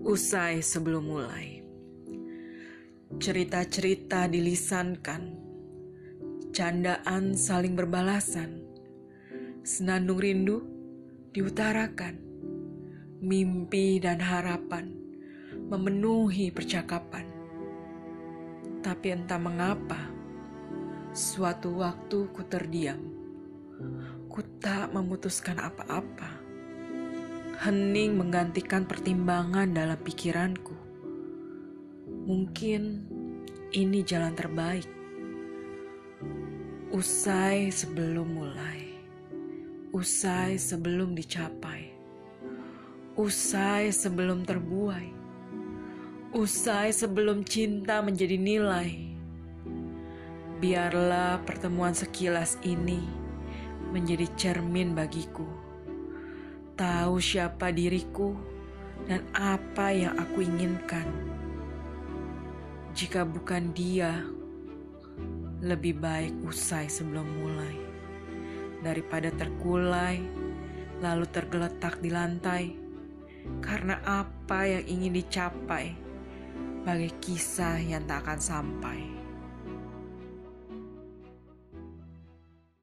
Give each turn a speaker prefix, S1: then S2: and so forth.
S1: Usai sebelum mulai, cerita-cerita dilisankan, candaan saling berbalasan, senandung rindu diutarakan, mimpi dan harapan memenuhi percakapan. Tapi entah mengapa, suatu waktu ku terdiam, ku tak memutuskan apa-apa hening menggantikan pertimbangan dalam pikiranku. Mungkin ini jalan terbaik. Usai sebelum mulai, usai sebelum dicapai, usai sebelum terbuai, usai sebelum cinta menjadi nilai. Biarlah pertemuan sekilas ini menjadi cermin bagiku tahu siapa diriku dan apa yang aku inginkan. Jika bukan dia, lebih baik usai sebelum mulai daripada terkulai lalu tergeletak di lantai karena apa yang ingin dicapai bagai kisah yang tak akan sampai.